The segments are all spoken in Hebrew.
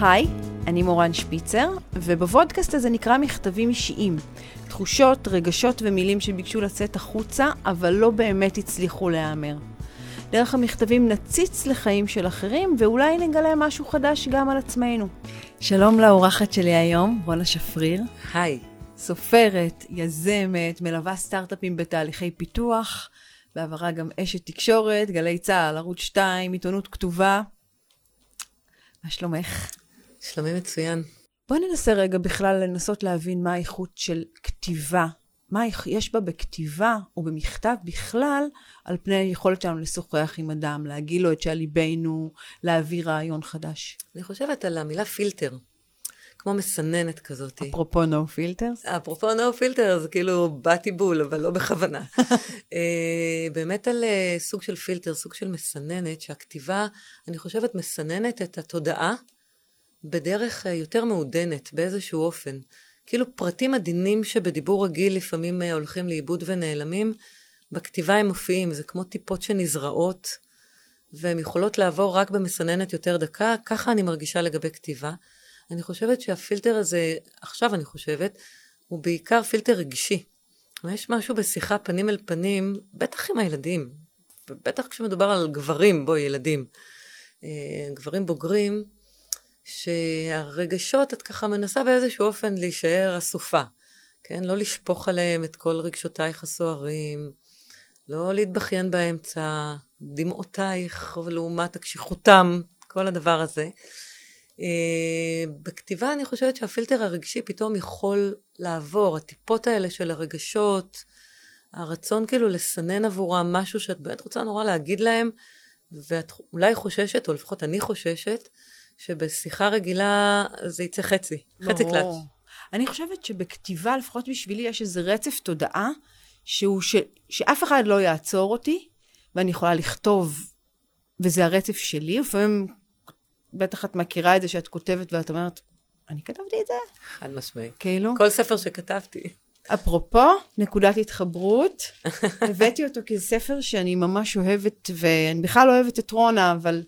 היי, אני מורן שפיצר, ובוודקאסט הזה נקרא מכתבים אישיים. תחושות, רגשות ומילים שביקשו לצאת החוצה, אבל לא באמת הצליחו להיאמר. דרך המכתבים נציץ לחיים של אחרים, ואולי נגלה משהו חדש גם על עצמנו. שלום לאורחת שלי היום, רונה שפריר. היי. סופרת, יזמת, מלווה סטארט-אפים בתהליכי פיתוח, בעברה גם אשת תקשורת, גלי צה"ל, ערוץ 2, עיתונות כתובה. מה שלומך? שלומי מצוין. בואי ננסה רגע בכלל לנסות להבין מה האיכות של כתיבה. מה יש בה בכתיבה או במכתב בכלל, על פני היכולת שלנו לשוחח עם אדם, להגיד לו את שעל ליבנו, להביא רעיון חדש. אני חושבת על המילה פילטר. כמו מסננת כזאת. אפרופו no filters? אפרופו filters, זה כאילו באתי בול, אבל לא בכוונה. אה, באמת על אה, סוג של פילטר, סוג של מסננת, שהכתיבה, אני חושבת, מסננת את התודעה בדרך אה, יותר מעודנת, באיזשהו אופן. כאילו פרטים עדינים שבדיבור רגיל לפעמים הולכים לאיבוד ונעלמים, בכתיבה הם מופיעים, זה כמו טיפות שנזרעות, והן יכולות לעבור רק במסננת יותר דקה, ככה אני מרגישה לגבי כתיבה. אני חושבת שהפילטר הזה, עכשיו אני חושבת, הוא בעיקר פילטר רגשי. יש משהו בשיחה פנים אל פנים, בטח עם הילדים, ובטח כשמדובר על גברים, בואי, ילדים, אה, גברים בוגרים, שהרגשות, את ככה מנסה באיזשהו אופן להישאר אסופה, כן? לא לשפוך עליהם את כל רגשותייך הסוערים, לא להתבכיין באמצע, דמעותייך לעומת הקשיחותם, כל הדבר הזה. Uh, בכתיבה אני חושבת שהפילטר הרגשי פתאום יכול לעבור, הטיפות האלה של הרגשות, הרצון כאילו לסנן עבורם משהו שאת באמת רוצה נורא להגיד להם, ואת אולי חוששת, או לפחות אני חוששת, שבשיחה רגילה זה יצא חצי, חצי קלאץ'. אני חושבת שבכתיבה, לפחות בשבילי, יש איזה רצף תודעה, שהוא ש... שאף אחד לא יעצור אותי, ואני יכולה לכתוב, וזה הרצף שלי. לפעמים בטח את מכירה את זה שאת כותבת ואת אומרת, אני כתבתי את זה? חד משמעי. כאילו? כל ספר שכתבתי. אפרופו, נקודת התחברות, הבאתי אותו כספר שאני ממש אוהבת, ואני בכלל לא אוהבת את רונה, אבל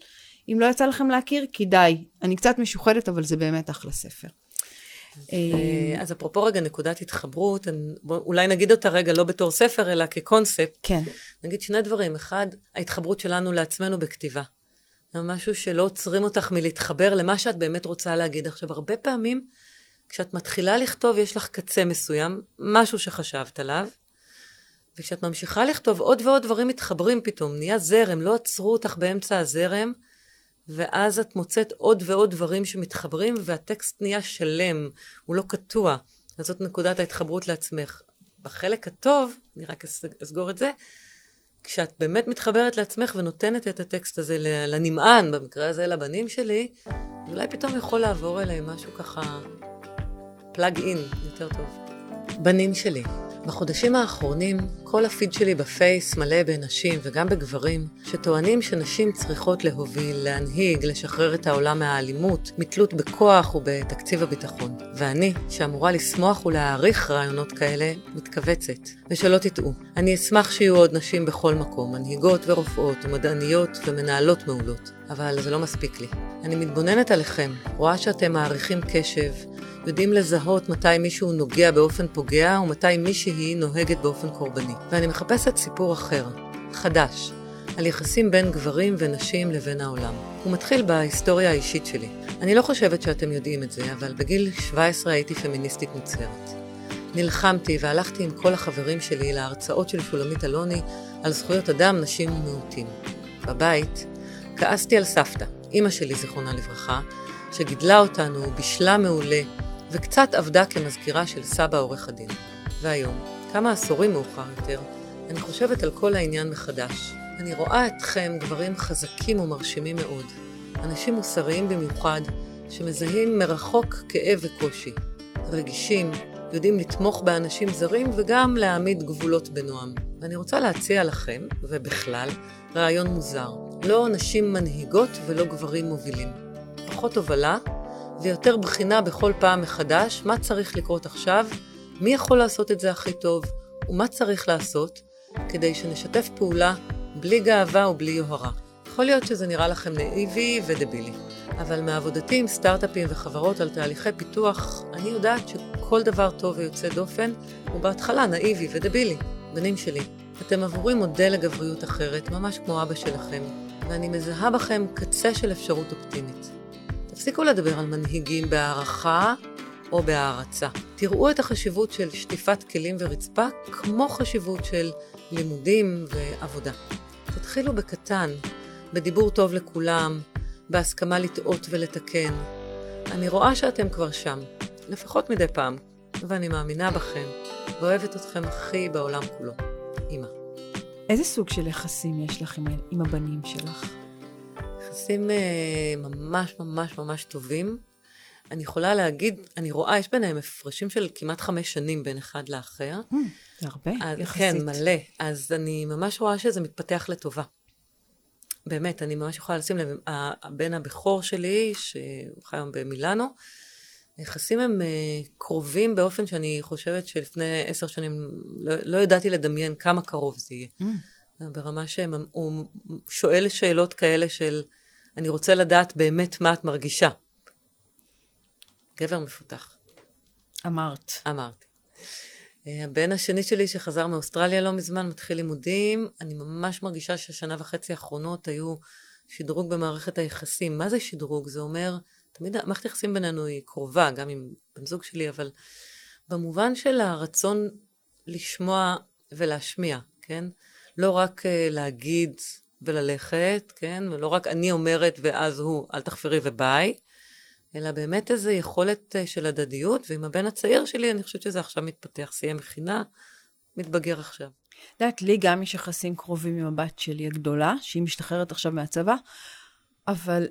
אם לא יצא לכם להכיר, כדאי. אני קצת משוחדת, אבל זה באמת אחלה ספר. אה, אז אפרופו רגע נקודת התחברות, אולי נגיד אותה רגע לא בתור ספר, אלא כקונספט. כן. נגיד שני דברים. אחד, ההתחברות שלנו לעצמנו בכתיבה. זה משהו שלא עוצרים אותך מלהתחבר למה שאת באמת רוצה להגיד. עכשיו, הרבה פעמים, כשאת מתחילה לכתוב, יש לך קצה מסוים, משהו שחשבת עליו, וכשאת ממשיכה לכתוב, עוד ועוד דברים מתחברים פתאום, נהיה זרם, לא עצרו אותך באמצע הזרם, ואז את מוצאת עוד ועוד דברים שמתחברים, והטקסט נהיה שלם, הוא לא קטוע. אז זאת נקודת ההתחברות לעצמך. בחלק הטוב, אני רק אסגור את זה, כשאת באמת מתחברת לעצמך ונותנת את הטקסט הזה לנמען, במקרה הזה לבנים שלי, אולי פתאום יכול לעבור אליהם משהו ככה פלאג אין יותר טוב. בנים שלי, בחודשים האחרונים כל הפיד שלי בפייס מלא בנשים וגם בגברים שטוענים שנשים צריכות להוביל, להנהיג, לשחרר את העולם מהאלימות, מתלות בכוח ובתקציב הביטחון. ואני, שאמורה לשמוח ולהעריך רעיונות כאלה, מתכווצת. ושלא תטעו, אני אשמח שיהיו עוד נשים בכל מקום, מנהיגות ורופאות ומדעניות ומנהלות מעולות. אבל זה לא מספיק לי. אני מתבוננת עליכם, רואה שאתם מעריכים קשב, יודעים לזהות מתי מישהו נוגע באופן פוגע ומתי מישהי נוהגת באופן קורבני. ואני מחפשת סיפור אחר, חדש, על יחסים בין גברים ונשים לבין העולם. הוא מתחיל בהיסטוריה האישית שלי. אני לא חושבת שאתם יודעים את זה, אבל בגיל 17 הייתי פמיניסטית מוצהרת. נלחמתי והלכתי עם כל החברים שלי להרצאות של שולמית אלוני על זכויות אדם, נשים ומיעוטים. בבית כעסתי על סבתא, אימא שלי זיכרונה לברכה, שגידלה אותנו, בישלה מעולה, וקצת עבדה כמזכירה של סבא עורך הדין. והיום, כמה עשורים מאוחר יותר, אני חושבת על כל העניין מחדש. אני רואה אתכם גברים חזקים ומרשימים מאוד, אנשים מוסריים במיוחד, שמזהים מרחוק כאב וקושי, רגישים, יודעים לתמוך באנשים זרים וגם להעמיד גבולות בנועם. ואני רוצה להציע לכם, ובכלל, רעיון מוזר. לא נשים מנהיגות ולא גברים מובילים. פחות הובלה ויותר בחינה בכל פעם מחדש מה צריך לקרות עכשיו, מי יכול לעשות את זה הכי טוב, ומה צריך לעשות כדי שנשתף פעולה בלי גאווה ובלי יוהרה. יכול להיות שזה נראה לכם נאיבי ודבילי, אבל מעבודתי עם סטארט-אפים וחברות על תהליכי פיתוח, אני יודעת שכל דבר טוב ויוצא דופן הוא בהתחלה נאיבי ודבילי, בנים שלי. אתם עבורי מודל לגבריות אחרת, ממש כמו אבא שלכם, ואני מזהה בכם קצה של אפשרות אופטימית. תפסיקו לדבר על מנהיגים בהערכה או בהערצה. תראו את החשיבות של שטיפת כלים ורצפה כמו חשיבות של לימודים ועבודה. תתחילו בקטן, בדיבור טוב לכולם, בהסכמה לטעות ולתקן. אני רואה שאתם כבר שם, לפחות מדי פעם, ואני מאמינה בכם, ואוהבת אתכם הכי בעולם כולו. אמא. איזה סוג של יחסים יש לך עם, עם הבנים שלך? יחסים אה, ממש ממש ממש טובים. אני יכולה להגיד, אני רואה, יש ביניהם הפרשים של כמעט חמש שנים בין אחד לאחר. Mm, זה הרבה, אז, יחסית. כן, מלא. אז אני ממש רואה שזה מתפתח לטובה. באמת, אני ממש יכולה לשים לב, הבן הבכור שלי, שהוא חי היום במילאנו, היחסים הם uh, קרובים באופן שאני חושבת שלפני עשר שנים לא, לא ידעתי לדמיין כמה קרוב זה יהיה. Mm. ברמה שהוא שואל שאלות כאלה של, אני רוצה לדעת באמת מה את מרגישה. גבר מפותח. אמרת. אמרתי. אה, הבן השני שלי שחזר מאוסטרליה לא מזמן, מתחיל לימודים, אני ממש מרגישה שהשנה וחצי האחרונות היו שדרוג במערכת היחסים. מה זה שדרוג? זה אומר, תמיד מערכת היחסים בינינו היא קרובה, גם עם בן זוג שלי, אבל במובן של הרצון לשמוע ולהשמיע, כן? לא רק uh, להגיד וללכת, כן? ולא רק אני אומרת ואז הוא, אל תחפרי וביי, אלא באמת איזו יכולת uh, של הדדיות, ועם הבן הצעיר שלי אני חושבת שזה עכשיו מתפתח, סיים מכינה, מתבגר עכשיו. את יודעת, לי גם יש יחסים קרובים עם הבת שלי הגדולה, שהיא משתחררת עכשיו מהצבא, אבל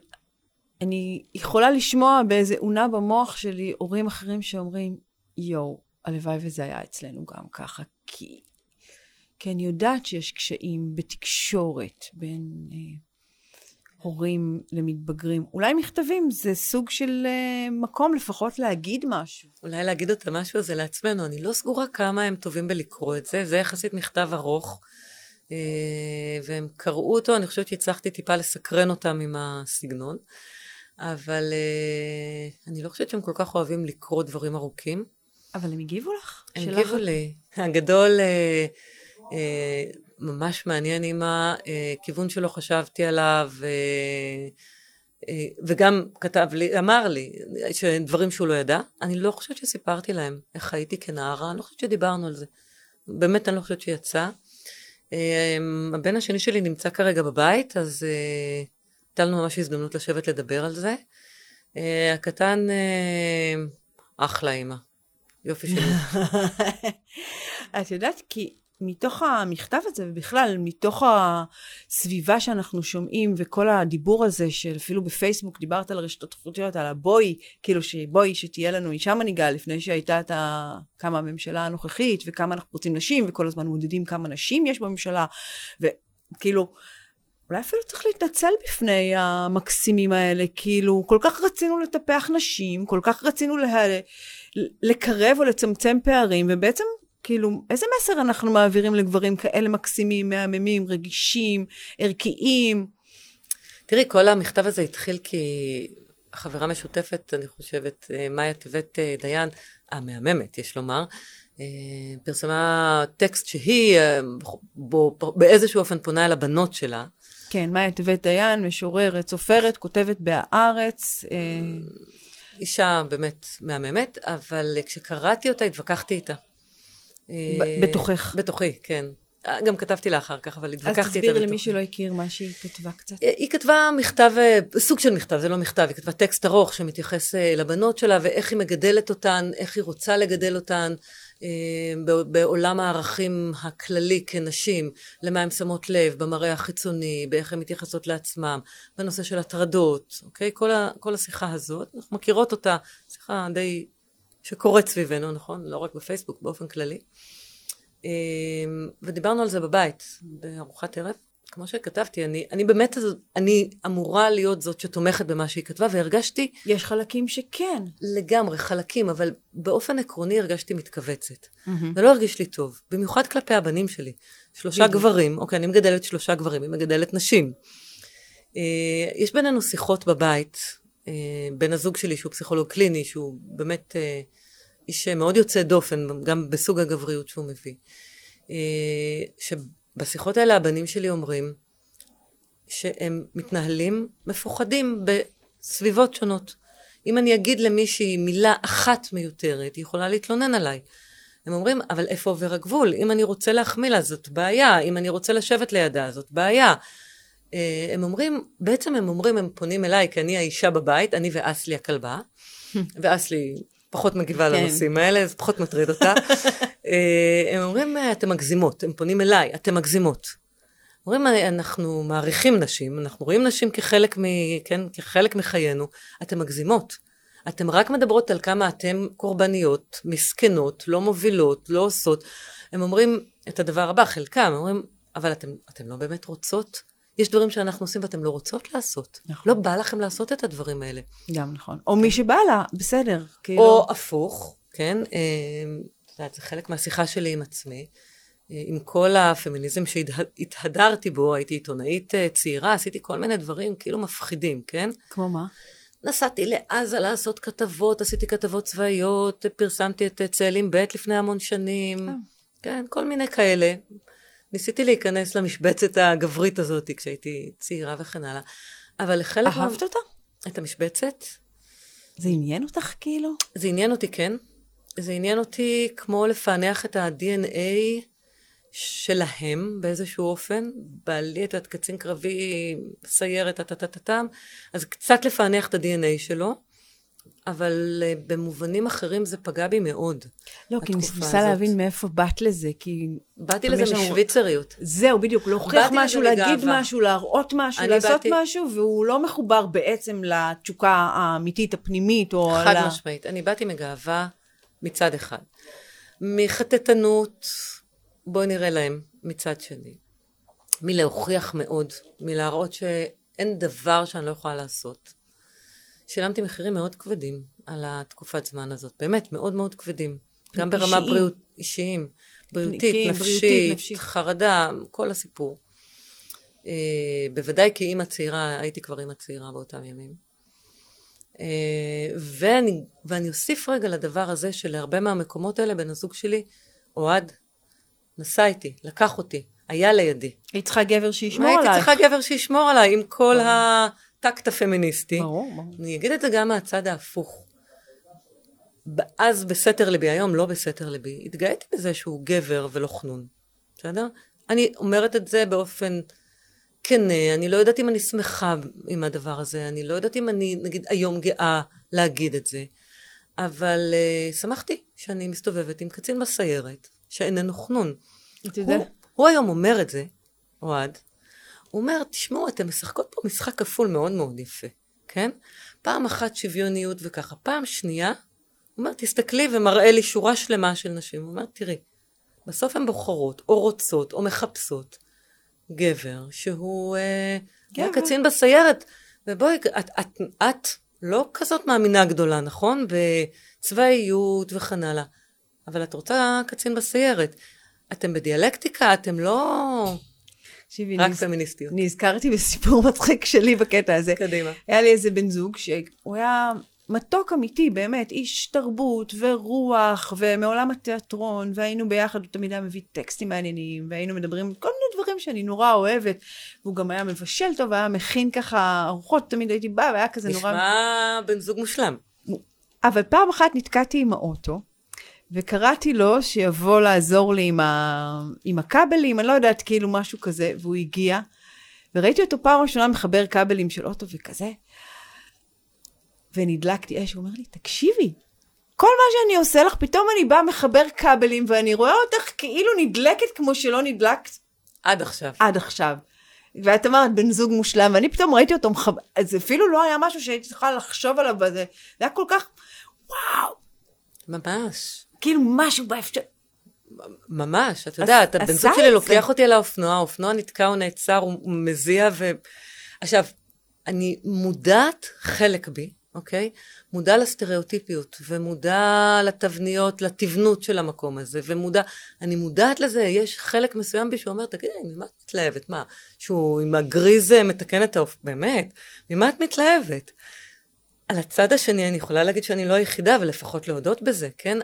אני יכולה לשמוע באיזה אונה במוח שלי הורים אחרים שאומרים, יואו, הלוואי וזה היה אצלנו גם ככה, כי, כי אני יודעת שיש קשיים בתקשורת בין אה, הורים למתבגרים. אולי מכתבים זה סוג של אה, מקום לפחות להגיד משהו. אולי להגיד את המשהו הזה לעצמנו. אני לא סגורה כמה הם טובים בלקרוא את זה, זה יחסית מכתב ארוך. אה, והם קראו אותו, אני חושבת שהצלחתי טיפה לסקרן אותם עם הסגנון. אבל uh, אני לא חושבת שהם כל כך אוהבים לקרוא דברים ארוכים. אבל הם הגיבו לך? הם הגיבו לי. הגדול uh, uh, ממש מעניין עם הכיוון שלא חשבתי עליו, uh, uh, וגם כתב לי, אמר לי, שדברים שהוא לא ידע. אני לא חושבת שסיפרתי להם איך הייתי כנערה, אני לא חושבת שדיברנו על זה. באמת אני לא חושבת שיצא. Uh, הבן השני שלי נמצא כרגע בבית, אז... Uh, הייתה לנו ממש הזדמנות לשבת לדבר על זה. Uh, הקטן, uh, אחלה אימא. יופי שלי. את יודעת, כי מתוך המכתב הזה, ובכלל, מתוך הסביבה שאנחנו שומעים, וכל הדיבור הזה, שאפילו בפייסבוק דיברת על רשתות חברתיות, על הבואי, כאילו שבואי, שתהיה לנו אישה מנהיגה, לפני שהייתה את ה... כמה הממשלה הנוכחית, וכמה אנחנו רוצים נשים, וכל הזמן מודדים כמה נשים יש בממשלה, וכאילו... אולי אפילו צריך להתנצל בפני המקסימים האלה, כאילו, כל כך רצינו לטפח נשים, כל כך רצינו לה... לקרב או לצמצם פערים, ובעצם, כאילו, איזה מסר אנחנו מעבירים לגברים כאלה מקסימים, מהממים, רגישים, ערכיים? תראי, כל המכתב הזה התחיל כי חברה משותפת, אני חושבת, אה, מאיה טבת אה, דיין, המהממת, יש לומר, אה, פרסמה טקסט שהיא בו, באיזשהו אופן פונה אל הבנות שלה, כן, מאיה טבת דיין, משוררת, סופרת, כותבת בהארץ. אה, אישה באמת מהממת, אבל כשקראתי אותה התווכחתי איתה. אה, בתוכך. בתוכי, כן. גם כתבתי לה אחר כך, אבל התווכחתי איתה. אז תסבירי למי שלא הכיר מה שהיא כתבה קצת. אה, היא כתבה מכתב, סוג של מכתב, זה לא מכתב, היא כתבה טקסט ארוך שמתייחס לבנות שלה ואיך היא מגדלת אותן, איך היא רוצה לגדל אותן, אה, בעולם הערכים הכללי כנשים, למה הן שמות לב, במראה החיצוני, באיך הן מתייחסות לעצמם, בנושא של הטרדות, אוקיי? כל, ה, כל השיחה הזאת, אנחנו מכירות אותה, שיחה די שקורית סביבנו, נכון? לא רק בפייסבוק, באופן כללי. אה, ודיברנו על זה בבית, בארוחת ערב. כמו שכתבתי, אני, אני באמת, אני אמורה להיות זאת שתומכת במה שהיא כתבה, והרגשתי... יש חלקים שכן. לגמרי, חלקים, אבל באופן עקרוני הרגשתי מתכווצת. Mm-hmm. זה לא הרגיש לי טוב, במיוחד כלפי הבנים שלי. שלושה בדיוק. גברים, אוקיי, אני מגדלת שלושה גברים, היא מגדלת נשים. אה, יש בינינו שיחות בבית, אה, בן הזוג שלי, שהוא פסיכולוג קליני, שהוא באמת אה, איש מאוד יוצא דופן, גם בסוג הגבריות שהוא מביא. אה, שבשיחות האלה הבנים שלי אומרים שהם מתנהלים מפוחדים בסביבות שונות. אם אני אגיד למישהי מילה אחת מיותרת, היא יכולה להתלונן עליי. הם אומרים, אבל איפה עובר הגבול? אם אני רוצה להחמיא לה, זאת בעיה. אם אני רוצה לשבת לידה, זאת בעיה. אה, הם אומרים, בעצם הם אומרים, הם פונים אליי, כי אני האישה בבית, אני ואסלי הכלבה, ואסלי פחות מגיבה כן. לנושאים האלה, זה פחות מטריד אותה. אה, הם אומרים, אתם מגזימות, הם פונים אליי, אתם מגזימות. אומרים, אנחנו מעריכים נשים, אנחנו רואים נשים כחלק, מ, כן, כחלק מחיינו, אתם מגזימות. אתם רק מדברות על כמה אתן קורבניות, מסכנות, לא מובילות, לא עושות. הם אומרים את הדבר הבא, חלקם, אומרים, אבל אתם, אתם לא באמת רוצות? יש דברים שאנחנו עושים ואתם לא רוצות לעשות. נכון. לא בא לכם לעשות את הדברים האלה. גם נכון. או מי שבא לה, בסדר. כאילו... או הפוך, כן? אה, את יודעת, זה חלק מהשיחה שלי עם עצמי. אה, עם כל הפמיניזם שהתהדרתי בו, הייתי עיתונאית אה, צעירה, עשיתי כל מיני דברים כאילו מפחידים, כן? כמו מה? נסעתי לעזה לעשות כתבות, עשיתי כתבות צבאיות, פרסמתי את צאלים ב' לפני המון שנים, כן, כל מיני כאלה. ניסיתי להיכנס למשבצת הגברית הזאת כשהייתי צעירה וכן הלאה. אבל לחלק... אהבת אותה? את המשבצת. זה עניין אותך כאילו? זה עניין אותי, כן. זה עניין אותי כמו לפענח את ה-DNA שלהם באיזשהו אופן. בעלי את קצין קרבי, סיירת, טה-טה-טה-טם, אז קצת לפענח את ה-DNA שלו. אבל uh, במובנים אחרים זה פגע בי מאוד. לא, כי אני ניסה להבין מאיפה באת לזה, כי... באתי לזה משוויצריות. זהו, בדיוק, להוכיח משהו, להגיד גאווה. משהו, להראות משהו, לעשות באתי... משהו, והוא לא מחובר בעצם לתשוקה האמיתית, הפנימית, או... חד לה... משמעית. אני באתי מגאווה מצד אחד. מחטטנות, בואי נראה להם, מצד שני. מלהוכיח מאוד, מלהראות שאין דבר שאני לא יכולה לעשות. שילמתי מחירים מאוד כבדים על התקופת זמן הזאת, באמת מאוד מאוד כבדים. גם ברמה אישיים. בריאות, אישיים, בריאותית, נפשית, בריאותית, נפשית, חרדה, כל הסיפור. אה, בוודאי כאימא צעירה, הייתי כבר אימא צעירה באותם ימים. אה, ואני, ואני אוסיף רגע לדבר הזה שלהרבה מהמקומות האלה, בן הזוג שלי, אוהד, נסע איתי, לקח אותי, היה לידי. היית צריכה גבר שישמור עלייך. הייתי צריכה גבר שישמור עליי, עם כל. הטקט הפמיניסטי. ברור, ברור. אני אגיד את זה גם מהצד ההפוך. אז בסתר ליבי, היום לא בסתר ליבי, התגאיתי בזה שהוא גבר ולא חנון, בסדר? אני אומרת את זה באופן כנה, אני לא יודעת אם אני שמחה עם הדבר הזה, אני לא יודעת אם אני, נגיד, היום גאה להגיד את זה, אבל uh, שמחתי שאני מסתובבת עם קצין בסיירת, שאיננו חנון. הוא, הוא היום אומר את זה, אוהד, הוא אומר, תשמעו, אתן משחקות פה משחק כפול מאוד מאוד יפה, כן? פעם אחת שוויוניות וככה, פעם שנייה, הוא אומר, תסתכלי ומראה לי שורה שלמה של נשים. הוא אומר, תראי, בסוף הן בוחרות, או רוצות, או מחפשות גבר שהוא אה, גבר. קצין בסיירת. ובואי, את, את, את, את לא כזאת מאמינה גדולה, נכון? בצבאיות וכן הלאה. אבל את רוצה קצין בסיירת. אתם בדיאלקטיקה, אתם לא... תקשיבי, רק נז... פמיניסטיות. נזכרתי בסיפור מצחיק שלי בקטע הזה. קדימה. היה לי איזה בן זוג שהוא היה מתוק אמיתי, באמת, איש תרבות ורוח ומעולם התיאטרון, והיינו ביחד, הוא תמיד היה מביא טקסטים מעניינים, והיינו מדברים כל מיני דברים שאני נורא אוהבת, והוא גם היה מבשל טוב, היה מכין ככה ארוחות, תמיד הייתי באה, והיה כזה נורא... נשמע בן זוג מושלם. אבל פעם אחת נתקעתי עם האוטו, וקראתי לו שיבוא לעזור לי עם, ה... עם הכבלים, אני לא יודעת, כאילו משהו כזה, והוא הגיע, וראיתי אותו פעם ראשונה מחבר כבלים של אוטו וכזה, ונדלקתי אש, הוא אומר לי, תקשיבי, כל מה שאני עושה לך, פתאום אני באה מחבר כבלים, ואני רואה אותך כאילו נדלקת כמו שלא נדלקת. עד עכשיו. עד עכשיו. ואת אמרת, בן זוג מושלם, ואני פתאום ראיתי אותו מחבר, זה אפילו לא היה משהו שהייתי צריכה לחשוב עליו, זה היה כל כך, וואו. ממש. כאילו משהו באפשר... ממש, את יודעת, הבן זוג שלי לוקח אותי על האופנוע, האופנוע נתקע, הוא נעצר, הוא מזיע ו... עכשיו, אני מודעת חלק בי, אוקיי? מודע לסטריאוטיפיות, ומודע לתבניות, לתבנות של המקום הזה, ומודע, אני מודעת לזה, יש חלק מסוים בי שאומר, תגידי, ממה את מתלהבת? מה, שהוא עם הגריז מתקן את האופ... באמת? ממה את מתלהבת? על הצד השני אני יכולה להגיד שאני לא היחידה, ולפחות להודות בזה, כן?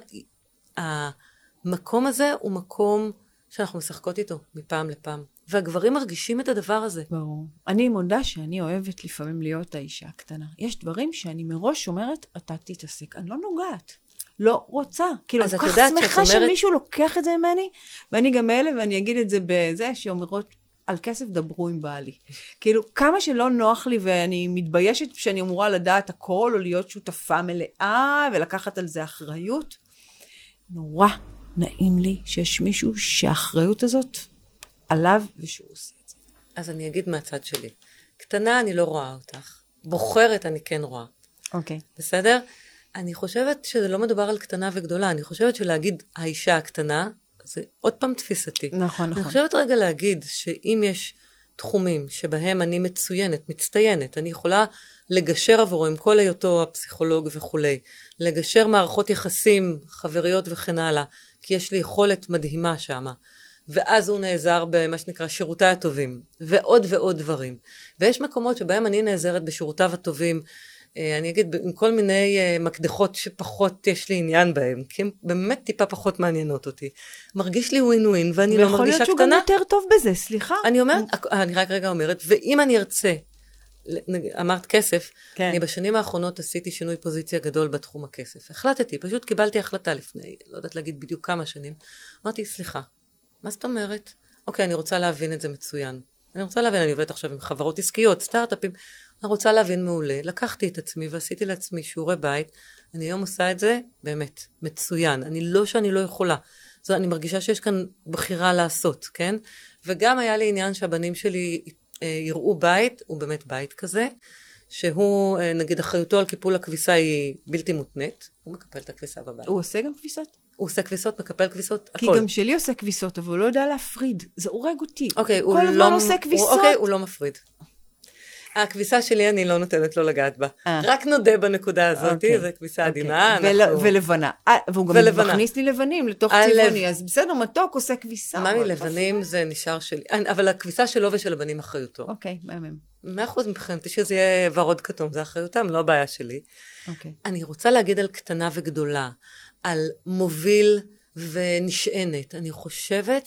המקום הזה הוא מקום שאנחנו משחקות איתו מפעם לפעם. והגברים מרגישים את הדבר הזה. ברור. אני מודה שאני אוהבת לפעמים להיות האישה הקטנה. יש דברים שאני מראש אומרת, אתה תתעסק. אני לא נוגעת. לא רוצה. כאילו, אני כל כך שמחה אומרת... שמישהו לוקח את זה ממני, ואני גם אלה, ואני אגיד את זה בזה, שאומרות, על כסף דברו עם בעלי. כאילו, כמה שלא נוח לי ואני מתביישת שאני אמורה לדעת הכל, או להיות שותפה מלאה, ולקחת על זה אחריות, נורא נעים לי שיש מישהו שהאחריות הזאת עליו ושהוא עושה את זה. אז אני אגיד מהצד שלי. קטנה, אני לא רואה אותך. בוחרת, אני כן רואה. אוקיי. Okay. בסדר? אני חושבת שזה לא מדובר על קטנה וגדולה, אני חושבת שלהגיד האישה הקטנה, זה עוד פעם תפיסתי. נכון, נכון. אני חושבת רגע להגיד שאם יש תחומים שבהם אני מצוינת, מצטיינת, אני יכולה לגשר עבורו עם כל היותו הפסיכולוג וכולי, לגשר מערכות יחסים, חבריות וכן הלאה, כי יש לי יכולת מדהימה שמה. ואז הוא נעזר במה שנקרא שירותיי הטובים, ועוד ועוד דברים. ויש מקומות שבהם אני נעזרת בשירותיו הטובים, אה, אני אגיד, עם כל מיני אה, מקדחות שפחות יש לי עניין בהם, כי הן באמת טיפה פחות מעניינות אותי. מרגיש לי ווין ווין, ואני לא מרגישה קטנה. ויכול להיות שהוא גם יותר טוב בזה, סליחה. אני אומרת, אני רק רגע אומרת, ואם אני ארצה, אמרת כסף, כן. אני בשנים האחרונות עשיתי שינוי פוזיציה גדול בתחום הכסף. החלטתי, פשוט קיבלתי החלטה לפני, לא יודעת להגיד בדיוק כמה שנים. אמרתי, סליחה, מה זאת אומרת? אוקיי, אני רוצה להבין את זה מצוין. אני רוצה להבין, אני עובדת עכשיו עם חברות עסקיות, סטארט-אפים. אני רוצה להבין מעולה. לקחתי את עצמי ועשיתי לעצמי שיעורי בית. אני היום עושה את זה באמת מצוין. אני לא שאני לא יכולה. זאת אני מרגישה שיש כאן בחירה לעשות, כן? וגם היה לי עניין שהבנים שלי אה, יראו בית, הוא באמת בית כזה, שהוא, אה, נגיד, אחריותו על קיפול הכביסה היא בלתי מותנית. הוא מקפל את הכביסה בבית. הוא עושה גם כביסות? הוא עושה כביסות, מקפל כביסות, הכל. כי גם שלי עושה כביסות, אבל הוא לא יודע להפריד. זה הורג אותי. אוקיי, הוא, הוא לא... כל הזמן עושה כביסות. אוקיי, הוא לא מפריד. הכביסה שלי, אני לא נותנת לו לגעת בה. 아. אה. רק נודה בנקודה הזאת, אוקיי. זו כביסה אוקיי. עדינה. ולבנה. 아, אה, והוא גם. מכניס לי לבנים לתוך צבעוני, אז בסדר, מתוק עושה כביסה. ממי, לבנים זה נשאר שלי. אבל הכביסה שלו ושל הבנים אחריותו. אוקיי, מהמם. מאה אחוז מבחינתי שזה יהיה ורוד כתום, זה אחריותם, לא הבעיה שלי. אוקיי. אני רוצה להגיד על קטנה וגדולה, על מוביל ונשענת. אני חושבת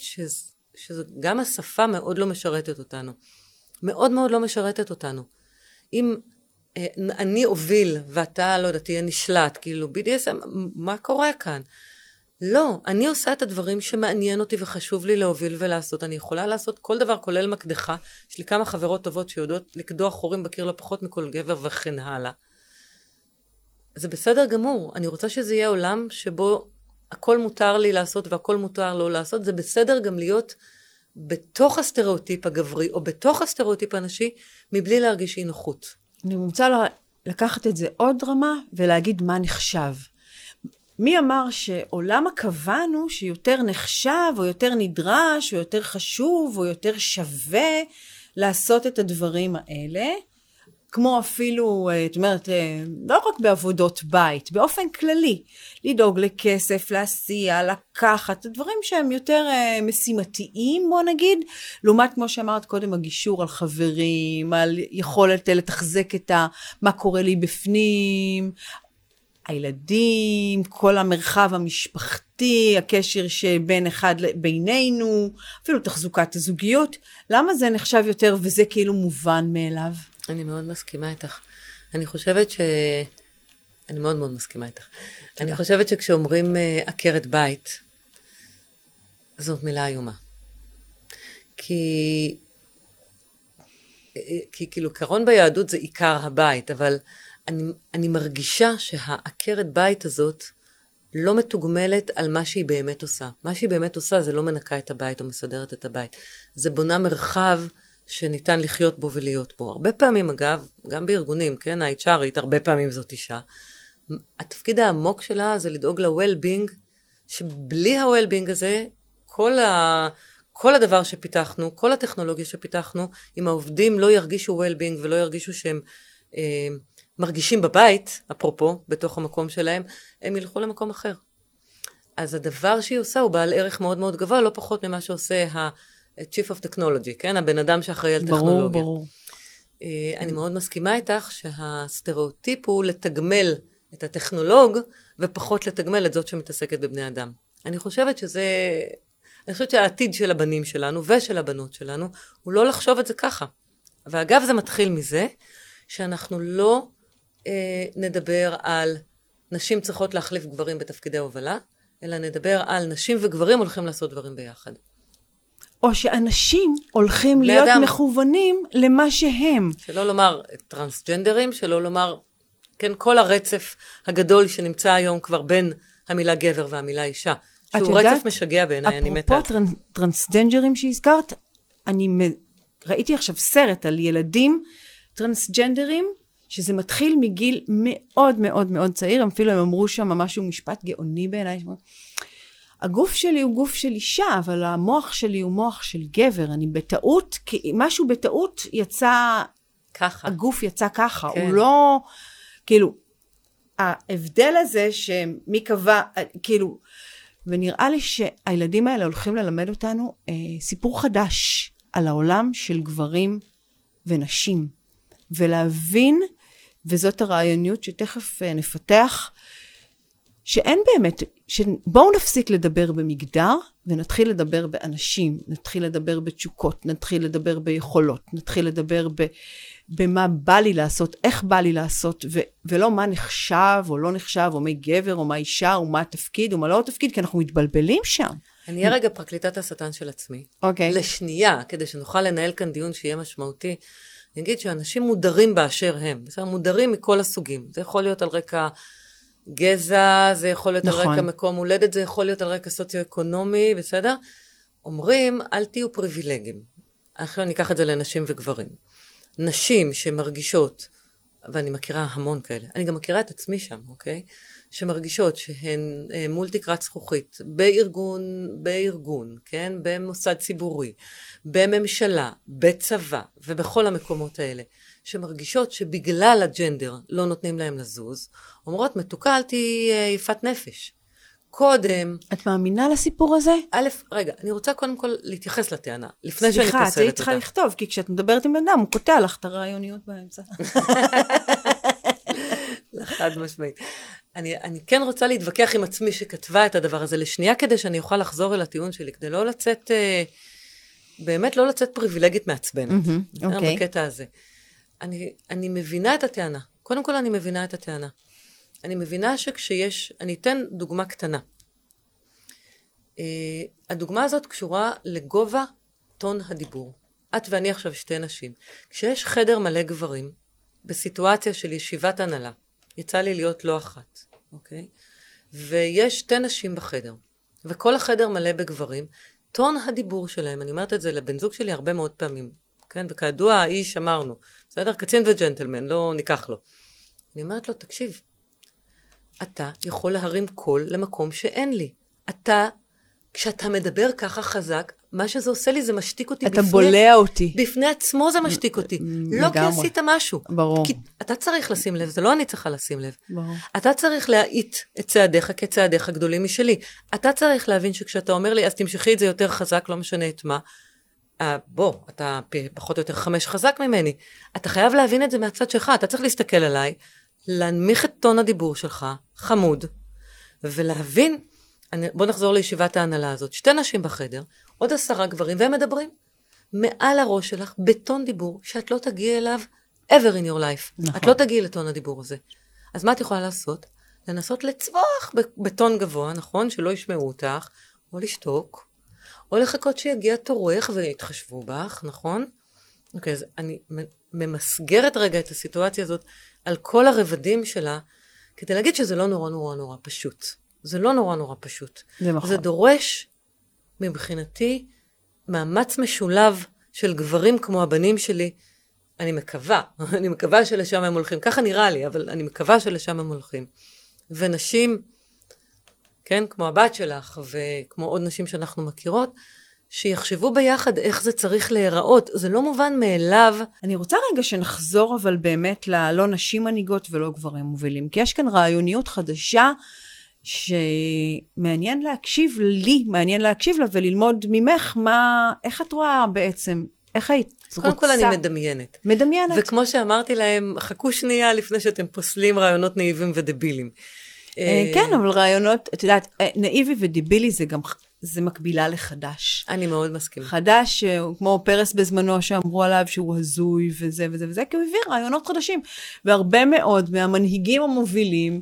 שגם השפה מאוד לא משרתת אותנו. מאוד מאוד לא משרתת אותנו. אם אה, אני אוביל ואתה, לא יודעת, תהיה נשלט, כאילו BDSM, מה קורה כאן? לא, אני עושה את הדברים שמעניין אותי וחשוב לי להוביל ולעשות. אני יכולה לעשות כל דבר, כולל מקדחה. יש לי כמה חברות טובות שיודעות לקדוח חורים בקיר לא פחות מכל גבר וכן הלאה. זה בסדר גמור. אני רוצה שזה יהיה עולם שבו הכל מותר לי לעשות והכל מותר לא לעשות. זה בסדר גם להיות בתוך הסטריאוטיפ הגברי או בתוך הסטריאוטיפ הנשי, מבלי להרגיש אי נוחות. אני רוצה לקחת את זה עוד רמה ולהגיד מה נחשב. מי אמר שעולם הכוון הוא שיותר נחשב או יותר נדרש או יותר חשוב או יותר שווה לעשות את הדברים האלה, כמו אפילו, אה, את אומרת, אה, לא רק בעבודות בית, באופן כללי, לדאוג לכסף, להסיע, לקחת, דברים שהם יותר uh, משימתיים, בוא נגיד, לעומת, כמו שאמרת קודם, הגישור על חברים, על יכולת לתחזק את ה... מה קורה לי בפנים, הילדים, כל המרחב המשפחתי, הקשר שבין אחד בינינו, אפילו תחזוקת הזוגיות, למה זה נחשב יותר וזה כאילו מובן מאליו? אני מאוד מסכימה איתך. אני חושבת ש... אני מאוד מאוד מסכימה איתך. אני חושבת שכשאומרים uh, עקרת בית, זאת מילה איומה. כי... כי כאילו קרון ביהדות זה עיקר הבית, אבל אני, אני מרגישה שהעקרת בית הזאת לא מתוגמלת על מה שהיא באמת עושה. מה שהיא באמת עושה זה לא מנקה את הבית או מסדרת את הבית. זה בונה מרחב שניתן לחיות בו ולהיות בו. הרבה פעמים, אגב, גם בארגונים, כן, ה-HRית, הרבה פעמים זאת אישה. התפקיד העמוק שלה זה לדאוג ל-well-being, שבלי ה-well-being הזה, כל, ה... כל הדבר שפיתחנו, כל הטכנולוגיה שפיתחנו, אם העובדים לא ירגישו well-being ולא ירגישו שהם אה, מרגישים בבית, אפרופו, בתוך המקום שלהם, הם ילכו למקום אחר. אז הדבר שהיא עושה הוא בעל ערך מאוד מאוד גבוה, לא פחות ממה שעושה ה... Chief of Technology, כן? הבן אדם שאחראי על טכנולוגיה. ברור, ברור. אה, אני מאוד מסכימה איתך שהסטריאוטיפ הוא לתגמל את הטכנולוג ופחות לתגמל את זאת שמתעסקת בבני אדם. אני חושבת שזה, אני חושבת שהעתיד של הבנים שלנו ושל הבנות שלנו הוא לא לחשוב את זה ככה. ואגב זה מתחיל מזה שאנחנו לא אה, נדבר על נשים צריכות להחליף גברים בתפקידי הובלה, אלא נדבר על נשים וגברים הולכים לעשות דברים ביחד. או שאנשים הולכים להיות אדם. מכוונים למה שהם. שלא לומר טרנסג'נדרים, שלא לומר, כן, כל הרצף הגדול שנמצא היום כבר בין המילה גבר והמילה אישה. שהוא יודעת, רצף משגע בעיניי, אני מתה. אפרופו טרנ- טרנסג'נדרים שהזכרת, אני מ- ראיתי עכשיו סרט על ילדים טרנסג'נדרים, שזה מתחיל מגיל מאוד מאוד מאוד צעיר, אפילו הם אמרו שם משהו, משפט גאוני בעיניי, הגוף שלי הוא גוף של אישה, אבל המוח שלי הוא מוח של גבר, אני בטעות, כי משהו בטעות יצא, ככה. הגוף יצא ככה, כן. הוא לא, כאילו, ההבדל הזה שמי קבע, כאילו, ונראה לי שהילדים האלה הולכים ללמד אותנו אה, סיפור חדש על העולם של גברים ונשים, ולהבין, וזאת הרעיוניות שתכף אה, נפתח, שאין באמת, בואו נפסיק לדבר במגדר ונתחיל לדבר באנשים, נתחיל לדבר בתשוקות, נתחיל לדבר ביכולות, נתחיל לדבר ב, במה בא לי לעשות, איך בא לי לעשות, ו, ולא מה נחשב או לא נחשב, או מי גבר או מה אישה, או מה התפקיד או מה לא התפקיד, כי אנחנו מתבלבלים שם. אני אהיה רגע פרקליטת השטן של עצמי. אוקיי. לשנייה, כדי שנוכל לנהל כאן דיון שיהיה משמעותי. אני אגיד שאנשים מודרים באשר הם, בסדר? מודרים מכל הסוגים. זה יכול להיות על רקע גזע, זה יכול להיות נכון. על רקע מקום הולדת, זה יכול להיות על רקע סוציו-אקונומי, בסדר? אומרים, אל תהיו פריבילגיים. עכשיו אני אקח את זה לנשים וגברים. נשים שמרגישות, ואני מכירה המון כאלה, אני גם מכירה את עצמי שם, אוקיי? שמרגישות שהן אה, מול תקרת זכוכית, בארגון, בארגון, כן? במוסד ציבורי, בממשלה, בצבא, ובכל המקומות האלה, שמרגישות שבגלל הג'נדר לא נותנים להם לזוז, אומרות, מתוקה, אל תהיי אה, יפת נפש. קודם, את מאמינה לסיפור הזה? א', רגע, אני רוצה קודם כל להתייחס לטענה, לפני שאני סליחה, את פוסלת היית צריכה אותה. לכתוב, כי כשאת מדברת עם אדם, הוא קוטע לך את הרעיוניות באמצע. חד משמעית. אני, אני כן רוצה להתווכח עם עצמי שכתבה את הדבר הזה לשנייה, כדי שאני אוכל לחזור אל הטיעון שלי, כדי לא לצאת, אה, באמת לא לצאת פריבילגית מעצבנת. בסדר? אוקיי. בקטע הזה. אני, אני מבינה את הטענה. קודם כל אני מבינה את הטענה. אני מבינה שכשיש, אני אתן דוגמה קטנה. Uh, הדוגמה הזאת קשורה לגובה טון הדיבור. את ואני עכשיו שתי נשים. כשיש חדר מלא גברים, בסיטואציה של ישיבת הנהלה, יצא לי להיות לא אחת, אוקיי? ויש שתי נשים בחדר, וכל החדר מלא בגברים, טון הדיבור שלהם, אני אומרת את זה לבן זוג שלי הרבה מאוד פעמים, כן? וכידוע, האיש אמרנו, בסדר? קצין וג'נטלמן, לא ניקח לו. אני אומרת לו, תקשיב, אתה יכול להרים קול למקום שאין לי. אתה, כשאתה מדבר ככה חזק, מה שזה עושה לי זה משתיק אותי אתה בולע אותי. בפני עצמו זה משתיק אותי. לא כי. עשית משהו. ברור. כי אתה צריך לשים לב, זה לא אני צריכה לשים לב. ברור. אתה צריך להאיט את צעדיך כצעדיך גדולים משלי. אתה צריך להבין שכשאתה אומר לי, אז תמשכי את זה יותר חזק, לא משנה את מה. אה, בוא, אתה פחות או יותר חמש חזק ממני. אתה חייב להבין את זה מהצד שלך, אתה צריך להסתכל עליי, להנמיך את טון הדיבור שלך, חמוד, ולהבין, אני, בוא נחזור לישיבת ההנהלה הזאת, שתי נשים בחדר, עוד עשרה גברים, והם מדברים מעל הראש שלך בטון דיבור שאת לא תגיעי אליו ever in your life. נכון. את לא תגיעי לטון הדיבור הזה. אז מה את יכולה לעשות? לנסות לצווח בטון גבוה, נכון? שלא ישמעו אותך, או לשתוק, או לחכות שיגיע תורך ויתחשבו בך, נכון? אוקיי, אז אני ממסגרת רגע את הסיטואציה הזאת על כל הרבדים שלה, כדי להגיד שזה לא נורא נורא נורא פשוט. זה לא נורא נורא פשוט. זה נכון. זה דורש, מבחינתי, מאמץ משולב של גברים כמו הבנים שלי. אני מקווה, אני מקווה שלשם הם הולכים. ככה נראה לי, אבל אני מקווה שלשם הם הולכים. ונשים, כן, כמו הבת שלך, וכמו עוד נשים שאנחנו מכירות, שיחשבו ביחד איך זה צריך להיראות. זה לא מובן מאליו. אני רוצה רגע שנחזור אבל באמת ללא נשים מנהיגות ולא גברים מובילים, כי יש כאן רעיוניות חדשה שמעניין להקשיב לי, מעניין להקשיב לה וללמוד ממך מה, איך את רואה בעצם, איך היית רוצה? קודם כל אני מדמיינת. מדמיינת. וכמו שאמרתי להם, חכו שנייה לפני שאתם פוסלים רעיונות נאיבים ודבילים. אה, כן, אבל רעיונות, את יודעת, אה, נאיבי ודיבילי זה גם, זה מקבילה לחדש. אני מאוד מסכימה. חדש, אה, כמו פרס בזמנו שאמרו עליו שהוא הזוי וזה וזה וזה, כי הוא הביא רעיונות חדשים. והרבה מאוד מהמנהיגים המובילים,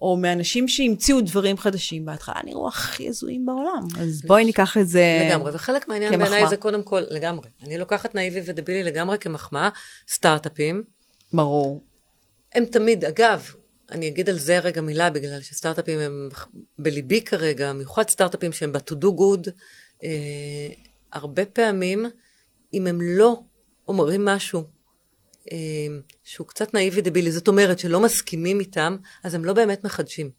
או מאנשים שהמציאו דברים חדשים בהתחלה, נראו הכי הזויים בעולם. אז בואי ניקח את זה לגמרי, וחלק מהעניין בעיניי זה קודם כל, לגמרי. אני לוקחת נאיבי ודבילי לגמרי כמחמאה, סטארט-אפים. ברור. הם תמיד, אגב, אני אגיד על זה רגע מילה, בגלל שסטארט-אפים הם בליבי כרגע, במיוחד סטארט-אפים שהם ב-to do good, אה, הרבה פעמים, אם הם לא אומרים משהו אה, שהוא קצת נאיבי דבילי, זאת אומרת שלא מסכימים איתם, אז הם לא באמת מחדשים.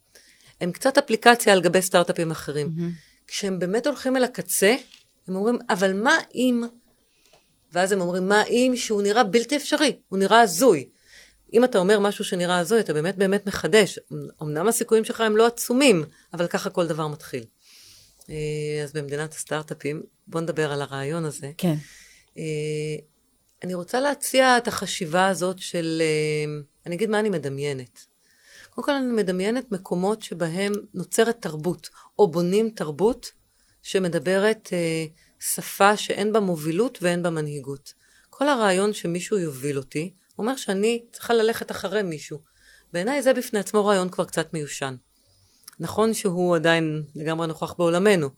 הם קצת אפליקציה על גבי סטארט-אפים אחרים. Mm-hmm. כשהם באמת הולכים אל הקצה, הם אומרים, אבל מה אם... ואז הם אומרים, מה אם שהוא נראה בלתי אפשרי, הוא נראה הזוי. אם אתה אומר משהו שנראה הזוי, אתה באמת באמת מחדש. אמנם הסיכויים שלך הם לא עצומים, אבל ככה כל דבר מתחיל. אה, אז במדינת הסטארט-אפים, בוא נדבר על הרעיון הזה. כן. אה, אני רוצה להציע את החשיבה הזאת של, אה, אני אגיד מה אני מדמיינת. קודם כל אני מדמיינת מקומות שבהם נוצרת תרבות, או בונים תרבות שמדברת שפה שאין בה מובילות ואין בה מנהיגות. כל הרעיון שמישהו יוביל אותי, אומר שאני צריכה ללכת אחרי מישהו. בעיניי זה בפני עצמו רעיון כבר קצת מיושן. נכון שהוא עדיין לגמרי נוכח בעולמנו,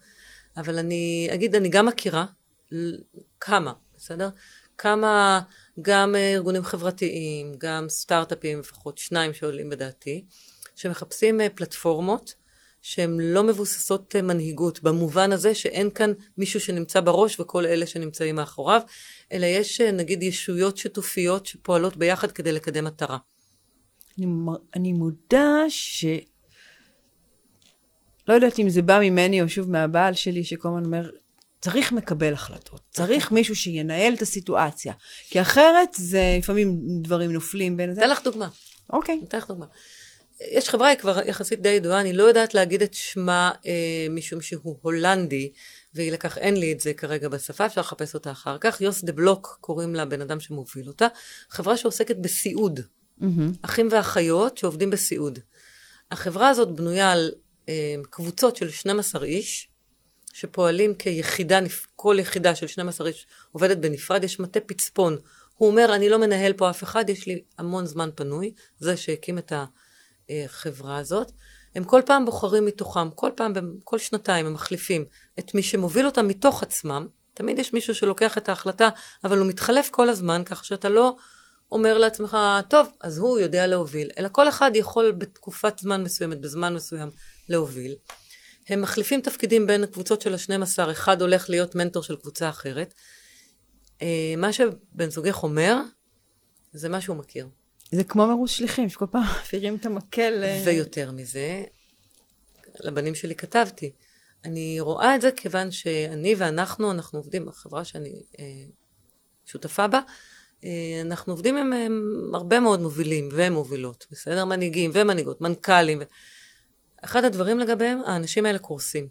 אבל אני אגיד, אני גם מכירה כמה, בסדר? כמה גם ארגונים חברתיים, גם סטארט-אפים, לפחות שניים שעולים בדעתי, שמחפשים אה, פלטפורמות שהן לא מבוססות אה, מנהיגות, במובן הזה שאין כאן מישהו שנמצא בראש וכל אלה שנמצאים מאחוריו, אלא יש אה, נגיד ישויות שיתופיות שפועלות ביחד כדי לקדם מטרה. אני, אני מודה ש... לא יודעת אם זה בא ממני או שוב מהבעל שלי, שכל הזמן אומר, צריך מקבל החלטות, צריך מישהו שינהל את הסיטואציה, כי אחרת זה לפעמים דברים נופלים בין זה. אתן לך דוגמה. אוקיי. אתן לך דוגמה. יש חברה היא כבר יחסית די ידועה, אני לא יודעת להגיד את שמה אה, משום שהוא הולנדי, והיא לקח, אין לי את זה כרגע בשפה, אפשר לחפש אותה אחר כך. יוס דה בלוק קוראים לה בן אדם שמוביל אותה. חברה שעוסקת בסיעוד. Mm-hmm. אחים ואחיות שעובדים בסיעוד. החברה הזאת בנויה על אה, קבוצות של 12 איש, שפועלים כיחידה, כל יחידה של 12 איש עובדת בנפרד, יש מטה פצפון. הוא אומר, אני לא מנהל פה אף אחד, יש לי המון זמן פנוי, זה שהקים את החברה הזאת. הם כל פעם בוחרים מתוכם, כל פעם, כל שנתיים הם מחליפים את מי שמוביל אותם מתוך עצמם. תמיד יש מישהו שלוקח את ההחלטה, אבל הוא מתחלף כל הזמן, כך שאתה לא אומר לעצמך, טוב, אז הוא יודע להוביל, אלא כל אחד יכול בתקופת זמן מסוימת, בזמן מסוים, להוביל. הם מחליפים תפקידים בין הקבוצות של ה-12, אחד הולך להיות מנטור של קבוצה אחרת. אה, מה שבן זוגך אומר, זה מה שהוא מכיר. זה כמו מרוץ שליחים, שכל פעם מפעירים את המקל. אה, ויותר מזה, לבנים שלי כתבתי, אני רואה את זה כיוון שאני ואנחנו, אנחנו עובדים בחברה שאני אה, שותפה בה, אה, אנחנו עובדים עם הרבה מאוד מובילים ומובילות, בסדר? מנהיגים ומנהיגות, מנכ"לים. אחד הדברים לגביהם, האנשים האלה קורסים.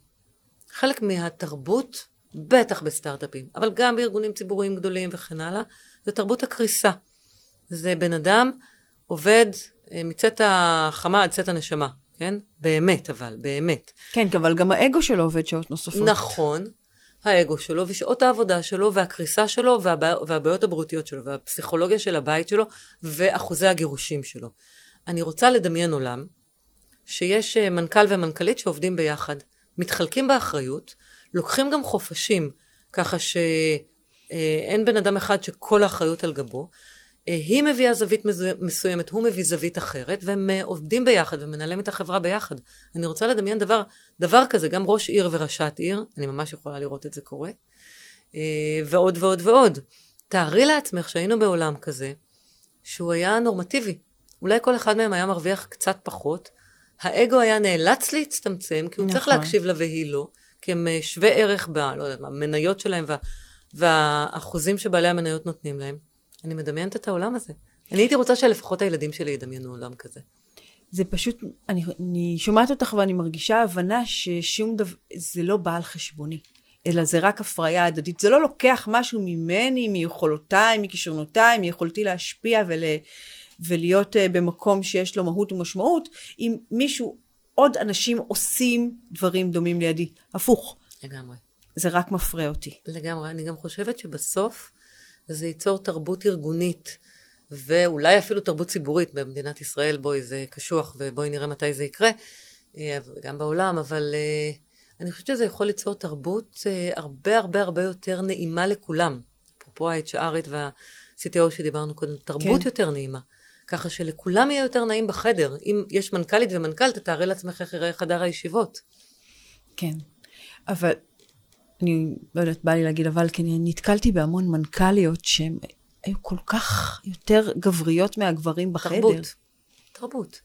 חלק מהתרבות, בטח בסטארט-אפים, אבל גם בארגונים ציבוריים גדולים וכן הלאה, זה תרבות הקריסה. זה בן אדם עובד אה, מצאת החמה עד צאת הנשמה, כן? באמת, אבל, באמת. כן, אבל גם האגו שלו עובד שעות נוספות. נכון, האגו שלו ושעות העבודה שלו והקריסה שלו והבע... והבעיות הבריאותיות שלו והפסיכולוגיה של הבית שלו ואחוזי הגירושים שלו. אני רוצה לדמיין עולם שיש אה, מנכ"ל ומנכ"לית שעובדים ביחד, מתחלקים באחריות, לוקחים גם חופשים, ככה שאין בן אדם אחד שכל האחריות על גבו, אה, היא מביאה זווית מסוימת, הוא מביא זווית אחרת, והם אה, עובדים ביחד ומנהלים את החברה ביחד. אני רוצה לדמיין דבר, דבר כזה, גם ראש עיר וראשת עיר, אני ממש יכולה לראות את זה קורה, אה, ועוד ועוד ועוד. תארי לעצמך שהיינו בעולם כזה, שהוא היה נורמטיבי. אולי כל אחד מהם היה מרוויח קצת פחות, האגו היה נאלץ להצטמצם, כי הוא נכון. צריך להקשיב לה והיא לא, כי הם שווה ערך ב... לא שלהם וה, והאחוזים שבעלי המניות נותנים להם. אני מדמיינת את העולם הזה. אני הייתי רוצה שלפחות הילדים שלי ידמיינו עולם כזה. זה פשוט, אני, אני שומעת אותך ואני מרגישה הבנה ששום דבר, זה לא בא על חשבוני. אלא זה רק הפריה הדדית. זה לא לוקח משהו ממני, מיכולותיי, מכישרונותיי, מיכולתי להשפיע ול, ולהיות uh, במקום שיש לו מהות ומשמעות, אם מישהו, עוד אנשים עושים דברים דומים לידי. הפוך. לגמרי. זה רק מפרה אותי. לגמרי. אני גם חושבת שבסוף זה ייצור תרבות ארגונית, ואולי אפילו תרבות ציבורית במדינת ישראל, בואי, זה קשוח, ובואי נראה מתי זה יקרה, אה, גם בעולם, אבל אה, אני חושבת שזה יכול ליצור תרבות אה, הרבה הרבה הרבה יותר נעימה לכולם. אפרופו ה-HRית וה-CTO שדיברנו קודם, תרבות כן. יותר נעימה. ככה שלכולם יהיה יותר נעים בחדר. אם יש מנכ"לית ומנכ"ל, תתארי לעצמך איך יראה חדר הישיבות. כן, אבל אני לא יודעת, בא לי להגיד אבל, כי אני נתקלתי בהמון מנכ"ליות שהן היו כל כך יותר גבריות מהגברים בחדר. תרבות. תרבות.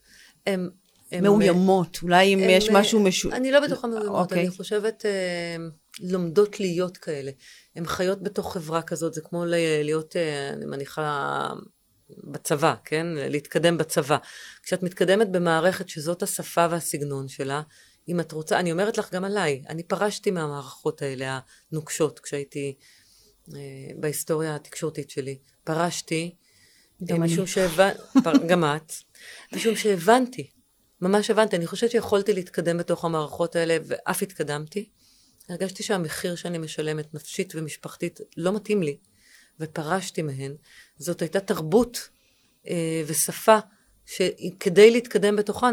הם... הם מאוימות, אולי אם הם, יש משהו משו... אני לא בטוחה מאוימות, אוקיי. אני חושבת אה, לומדות להיות כאלה. הן חיות בתוך חברה כזאת, זה כמו להיות, אה, אני מניחה, בצבא, כן? להתקדם בצבא. כשאת מתקדמת במערכת שזאת השפה והסגנון שלה, אם את רוצה, אני אומרת לך גם עליי, אני פרשתי מהמערכות האלה הנוקשות כשהייתי אה, בהיסטוריה התקשורתית שלי. פרשתי, גם משום שהבנתי, גם את, משום שהבנתי, ממש הבנתי, אני חושבת שיכולתי להתקדם בתוך המערכות האלה ואף התקדמתי. הרגשתי שהמחיר שאני משלמת נפשית ומשפחתית לא מתאים לי, ופרשתי מהן. זאת הייתה תרבות אה, ושפה שכדי להתקדם בתוכה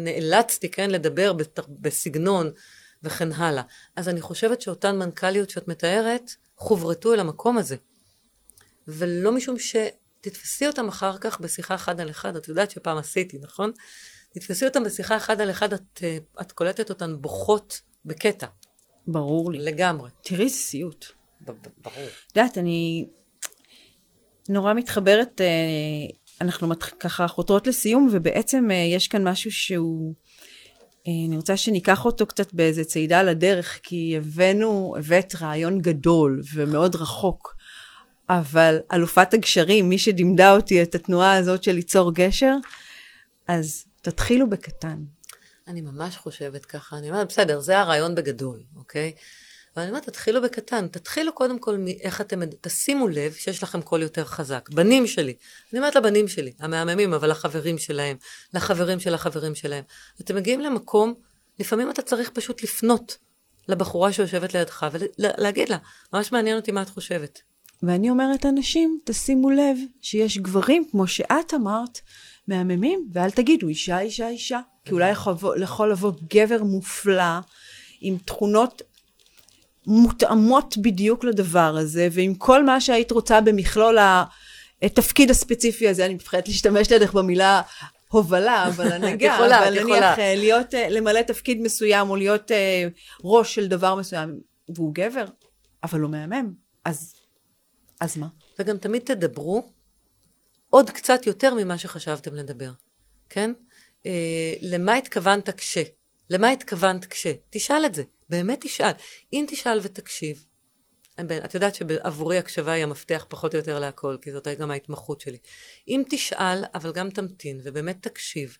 נאלצתי, כן, לדבר בסגנון וכן הלאה. אז אני חושבת שאותן מנכ"ליות שאת מתארת, חוברתו אל המקום הזה. ולא משום שתתפסי אותם אחר כך בשיחה אחד על אחד, את יודעת שפעם עשיתי, נכון? תתפסי אותם בשיחה אחד על אחד, את, את קולטת אותן בוכות בקטע. ברור לי. לגמרי. תראי איזה סיוט. ברור. את יודעת, אני נורא מתחברת, אה, אנחנו ככה חותרות לסיום, ובעצם אה, יש כאן משהו שהוא... אה, אני רוצה שניקח אותו קצת באיזה צעידה לדרך, כי הבאנו, הבאת רעיון גדול ומאוד רחוק, אבל אלופת הגשרים, מי שלימדה אותי את התנועה הזאת של ליצור גשר, אז תתחילו בקטן. אני ממש חושבת ככה, אני אומרת, בסדר, זה הרעיון בגדול, אוקיי? אבל אני אומרת, תתחילו בקטן, תתחילו קודם כל מאיך אתם, תשימו לב שיש לכם קול יותר חזק. בנים שלי, אני אומרת לבנים שלי, המהממים, אבל לחברים שלהם, לחברים של החברים שלהם. אתם מגיעים למקום, לפעמים אתה צריך פשוט לפנות לבחורה שיושבת לידך ולהגיד לה, ממש מעניין אותי מה את חושבת. ואני אומרת אנשים, תשימו לב שיש גברים, כמו שאת אמרת, מהממים, ואל תגידו אישה, אישה, אישה. כי אולי יכול לבוא גבר מופלא, עם תכונות מותאמות בדיוק לדבר הזה, ועם כל מה שהיית רוצה במכלול התפקיד הספציפי הזה, אני מפחדת להשתמש לידך במילה הובלה, אבל הנהגה, אבל נניח אה, להיות, אה, למלא תפקיד מסוים, או להיות אה, ראש של דבר מסוים, והוא גבר, אבל הוא מהמם, אז, אז מה? וגם תמיד תדברו עוד קצת יותר ממה שחשבתם לדבר, כן? אה, למה התכוונת כש? למה התכוונת כש? תשאל את זה, באמת תשאל. אם תשאל ותקשיב, את יודעת שעבורי הקשבה היא המפתח פחות או יותר להכל, כי זאת גם ההתמחות שלי. אם תשאל, אבל גם תמתין, ובאמת תקשיב,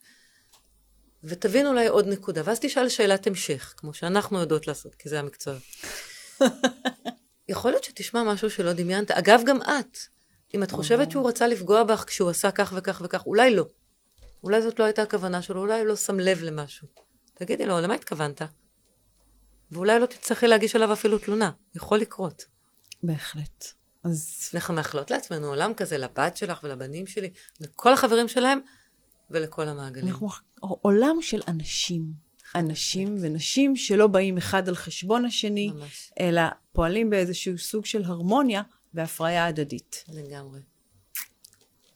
ותבין אולי עוד נקודה, ואז תשאל שאלת המשך, כמו שאנחנו יודעות לעשות, כי זה המקצוע. יכול להיות שתשמע משהו שלא דמיינת. אגב, גם את. אם את חושבת שהוא רצה לפגוע בך כשהוא עשה כך וכך וכך, אולי לא. אולי זאת לא הייתה הכוונה שלו, אולי הוא לא שם לב למשהו. תגידי לו, למה התכוונת? ואולי לא תצטרכי להגיש עליו אפילו תלונה. יכול לקרות. בהחלט. אז... אנחנו מאחלות לעצמנו עולם כזה לבת שלך ולבנים שלי, לכל החברים שלהם ולכל המעגלים. אנחנו עולם של אנשים. אנשים ונשים שלא באים אחד על חשבון השני, ממש. אלא פועלים באיזשהו סוג של הרמוניה והפריה הדדית. לגמרי.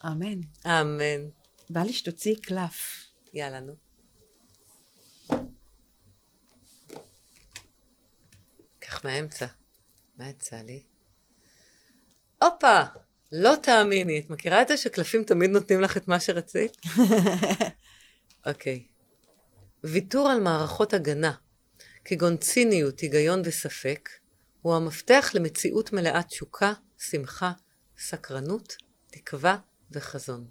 אמן. אמן. בא לי שתוציאי קלף. יאללה, נו. קח מהאמצע. מה יצא לי? הופה! לא תאמיני. את מכירה את זה שקלפים תמיד נותנים לך את מה שרצית? אוקיי. ויתור על מערכות הגנה, כגון ציניות, היגיון וספק, הוא המפתח למציאות מלאת תשוקה, שמחה, סקרנות, תקווה וחזון.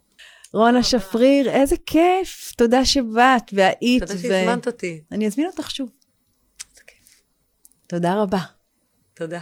רונה שפריר, איזה כיף, תודה שבאת והיית. תודה שהזמנת אותי. אני אזמין אותך שוב. תודה רבה. תודה.